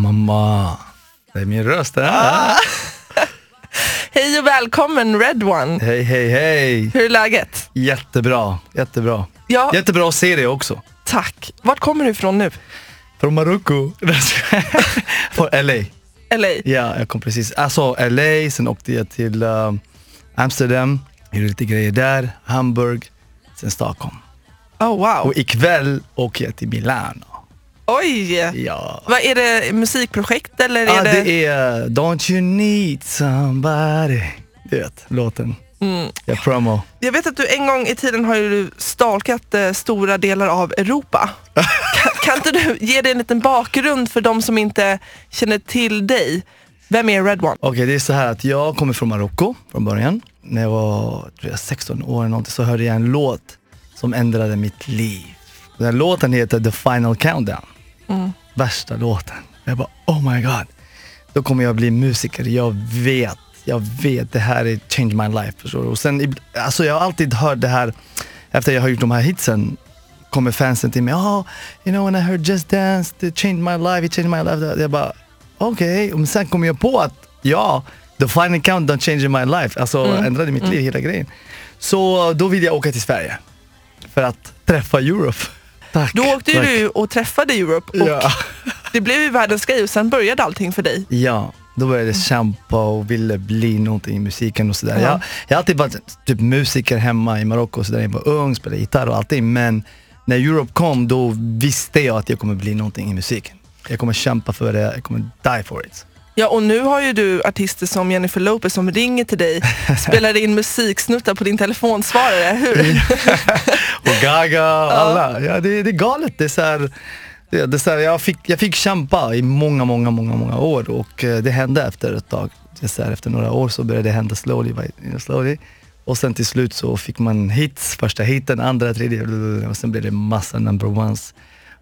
Mamma. Det är min röst. Ah. Hej och välkommen Red One. Hej, hej, hej. Hur är läget? Jättebra, jättebra. Ja, Jättebra att se dig också. tack. Vart kommer du ifrån nu? Från Marocko. Från LA. LA? Ja, jag kom precis. Alltså LA, sen åkte jag till um, Amsterdam, gjorde lite grejer där, Hamburg, sen Stockholm. Oh wow. Och ikväll åker jag till Milano. Oj! Ja. Vad är det, musikprojekt eller är ah, det... det är Don't you need somebody. Du vet, låten. Mm. Jag promo. Jag vet att du en gång i tiden har ju stalkat eh, stora delar av Europa. kan, kan inte du ge dig en liten bakgrund för de som inte känner till dig? Vem är Red One? Okej, det är så här att jag kommer från Marocko från början. När jag var jag, 16 år eller någonting, så hörde jag en låt som ändrade mitt liv. Den låten heter The Final Countdown. Värsta låten. Jag bara, oh my god. Då kommer jag bli musiker. Jag vet, jag vet. Det här är change my life. Förstår du? Och sen, alltså jag har alltid hört det här, efter jag har gjort de här hitsen, kommer fansen till mig. Oh, you know when I heard Just Dance, it changed my life, it changed my life. Jag bara, okej. Och sen kom jag på att, ja, the final countdown changed my life. Alltså ändrade mitt liv, hela grejen. Så då vill jag åka till Sverige. För att träffa Europe. Tack. Då åkte tack. du och träffade Europe och Ja. det blev ju världens grej och sen började allting för dig. Ja, då började jag kämpa och ville bli någonting i musiken och sådär. Ja. Jag, jag har alltid varit typ musiker hemma i Marocko och sådär. Jag var ung, spelade gitarr och allting. Men när Europe kom, då visste jag att jag kommer bli någonting i musiken. Jag kommer kämpa för det, jag kommer die for it. Ja och nu har ju du artister som Jennifer Lopez som ringer till dig, spelar in musiksnuttar på din telefonsvarare. Hur? Gaga och alla. Ja, det, det är galet. Det är så här, det, det är så här, jag, fick, jag fick kämpa i många, många, många, många år och eh, det hände efter ett tag. Så här, efter några år så började det hända slowly, by, slowly. Och sen till slut så fick man hits, första hiten, andra, tredje och sen blev det massa number ones.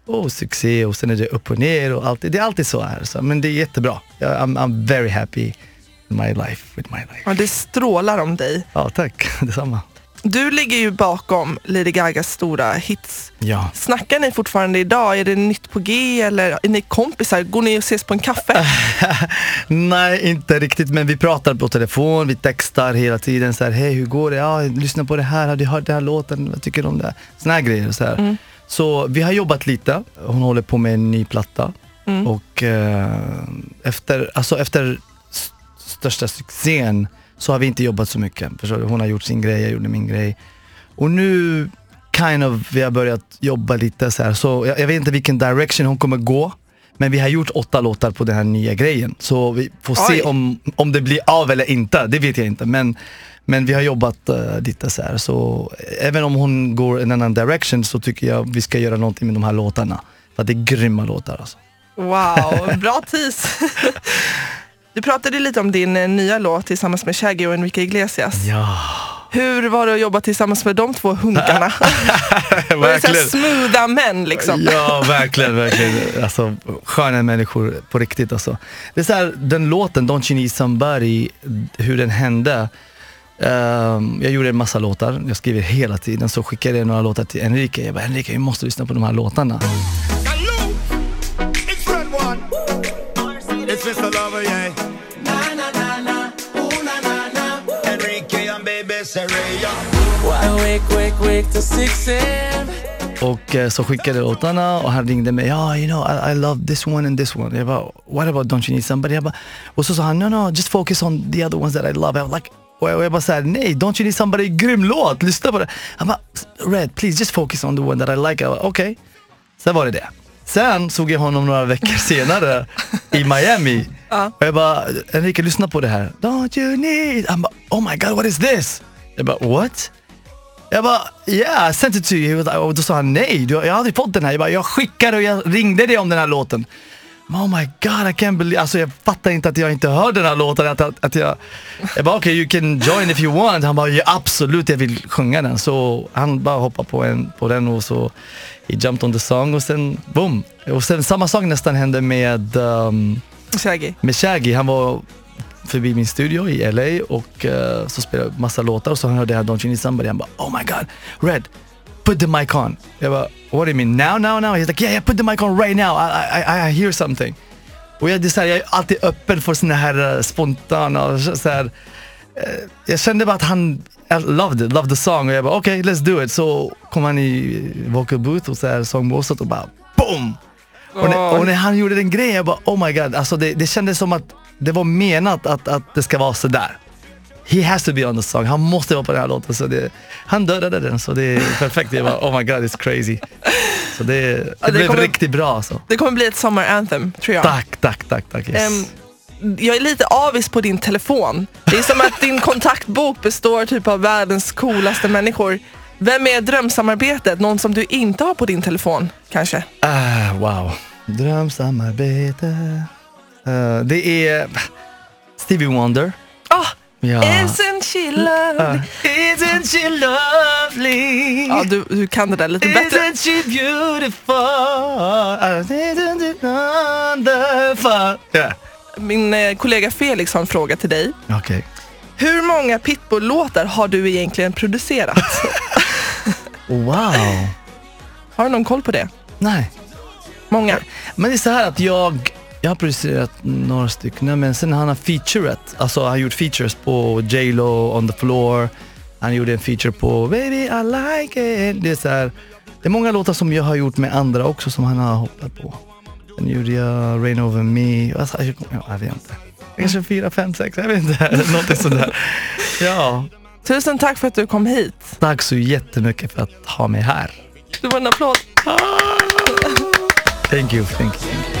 Och succé och sen är det upp och ner och allt. Det är alltid så här. Så, men det är jättebra. Jag, I'm, I'm very happy in my life, with my life. Ja, det strålar om dig. Ja, tack. Detsamma. Du ligger ju bakom Lady Gagas stora hits. Ja. Snackar ni fortfarande idag? Är det nytt på G eller är ni kompisar? Går ni och ses på en kaffe? Nej, inte riktigt. Men vi pratar på telefon, vi textar hela tiden. Så här, Hej, hur går det? Ja, lyssna på det här. Har du hört den här låten? Vad tycker du om det? Såna här grejer. Så, här. så vi har jobbat lite. Hon håller på med en ny platta. Och eh, efter, alltså efter största succén så har vi inte jobbat så mycket. Förstår du? Hon har gjort sin grej, jag gjorde min grej. Och nu kind of, vi har börjat jobba lite så här. Så jag, jag vet inte vilken direction hon kommer gå. Men vi har gjort åtta låtar på den här nya grejen. Så vi får Oj. se om, om det blir av eller inte. Det vet jag inte. Men, men vi har jobbat uh, lite så här. Så även om hon går en annan direction så tycker jag vi ska göra någonting med de här låtarna. För att det är grymma låtar alltså. Wow, bra tease. Du pratade lite om din eh, nya låt tillsammans med Shaggy och Enrique Iglesias. Ja, Hur var det att jobba tillsammans med de två hunkarna? Här smootha män liksom? Ja, verkligen, verkligen. Alltså, sköna människor på riktigt alltså. Det är så här, den låten, Don't You Need Somebody, hur den hände. Ehm, jag gjorde en massa låtar, jag skriver hela tiden, så skickade jag några låtar till Enrique. Jag bara, Enrique, vi måste lyssna på de här låtarna. Mr. Lover, yeah. Na na na na, ooh na na na. Enrique and baby Sereya. Wake, wake, wake till 6 a.m. Och eh, så skickade jag låtarna och han ringde mig, ja you know I, I love this one and this one. Jag bara, what about Don't You Need Somebody? Jag bara, och så sa han, no no just focus on the other ones that I love. Was like, och jag, jag bara såhär, nej Don't You Need Somebody är grym låt, lyssna på det. Han bara, Red please just focus on the one that I like. Jag bara, Okej, sen var det det. Sen såg jag honom några veckor senare i Miami. Och jag bara, Enrique lyssna på det här. Don't you need... Han bara, oh my god what is this? Jag bara, what? Jag bara, yeah, I sent it to you. Och då sa han nej, jag har aldrig fått den här. Jag, bara, jag skickade och jag ringde dig om den här låten. Oh my god, I can't believe... Alltså jag fattar inte att jag inte hörde den här låten. Att, att, att jag, jag bara, okej, okay, you can join if you want. Han bara, ja, absolut, jag vill sjunga den. Så han bara hoppade på, en, på den och så he jumped on the song och sen boom. Och sen samma sak nästan hände med, um, Shaggy. med Shaggy. Han var förbi min studio i LA och uh, så spelade massa låtar och så hörde jag Don't You Need Somebody. Han bara, oh my god, Red, put the mic on. Jag bara, what do you mean now, now, now? He's like, yeah, yeah, put the mic on right now. I, I, I hear something. Och jag, det är så här, jag är alltid öppen för såna här uh, spontana, så här, uh, jag kände bara att han I loved it, loved the song och jag bara okej, okay, let's do it. Så kom han i vocal booth och så här sångbåset och bara boom! Och, när, och när han gjorde den grejen, jag bara oh my god, alltså det, det kändes som att det var menat att, att det ska vara sådär. He has to be on the song, han måste vara på den här låten. Så det, han dödade den så det är perfekt. Jag bara oh my god, it's crazy. Så det, det, det blev kommer- riktigt bra alltså. Det kommer bli ett summer anthem, tror jag. Tack, tack, tack, tack. Yes. Ehm, jag är lite avis på din telefon. Det är som att din kontaktbok består typ av världens coolaste människor. Vem är drömsamarbetet? Någon som du inte har på din telefon, kanske? Ah, wow. Drömsamarbete. Uh, det är Stevie Wonder. Ja. Isn't she lovely? Isn't she lovely? Ja, du, du kan det där lite bättre. Isn't she beautiful? Isn't it wonderful? Yeah. Min eh, kollega Felix har en fråga till dig. Okej. Hur många Pitbull-låtar har du egentligen producerat? Wow. har du någon koll på det? Nej. Många? Men det är så här att jag, jag har producerat några stycken, men sen han har featuret. Alltså han har gjort features på J Lo, On the floor. Han gjorde en feature på Baby I like it. Det är så här, det är många låtar som jag har gjort med andra också som han har hoppat på. Sen gjorde jag Rain Over Me. Alltså, jag, vet inte. Kanske fyra, fem, sex, jag vet inte. Någonting sådär. Ja, Tusen tack för att du kom hit. tack så jättemycket för att ha mig här. Det var en applåd. Thank you, thank you. Thank you.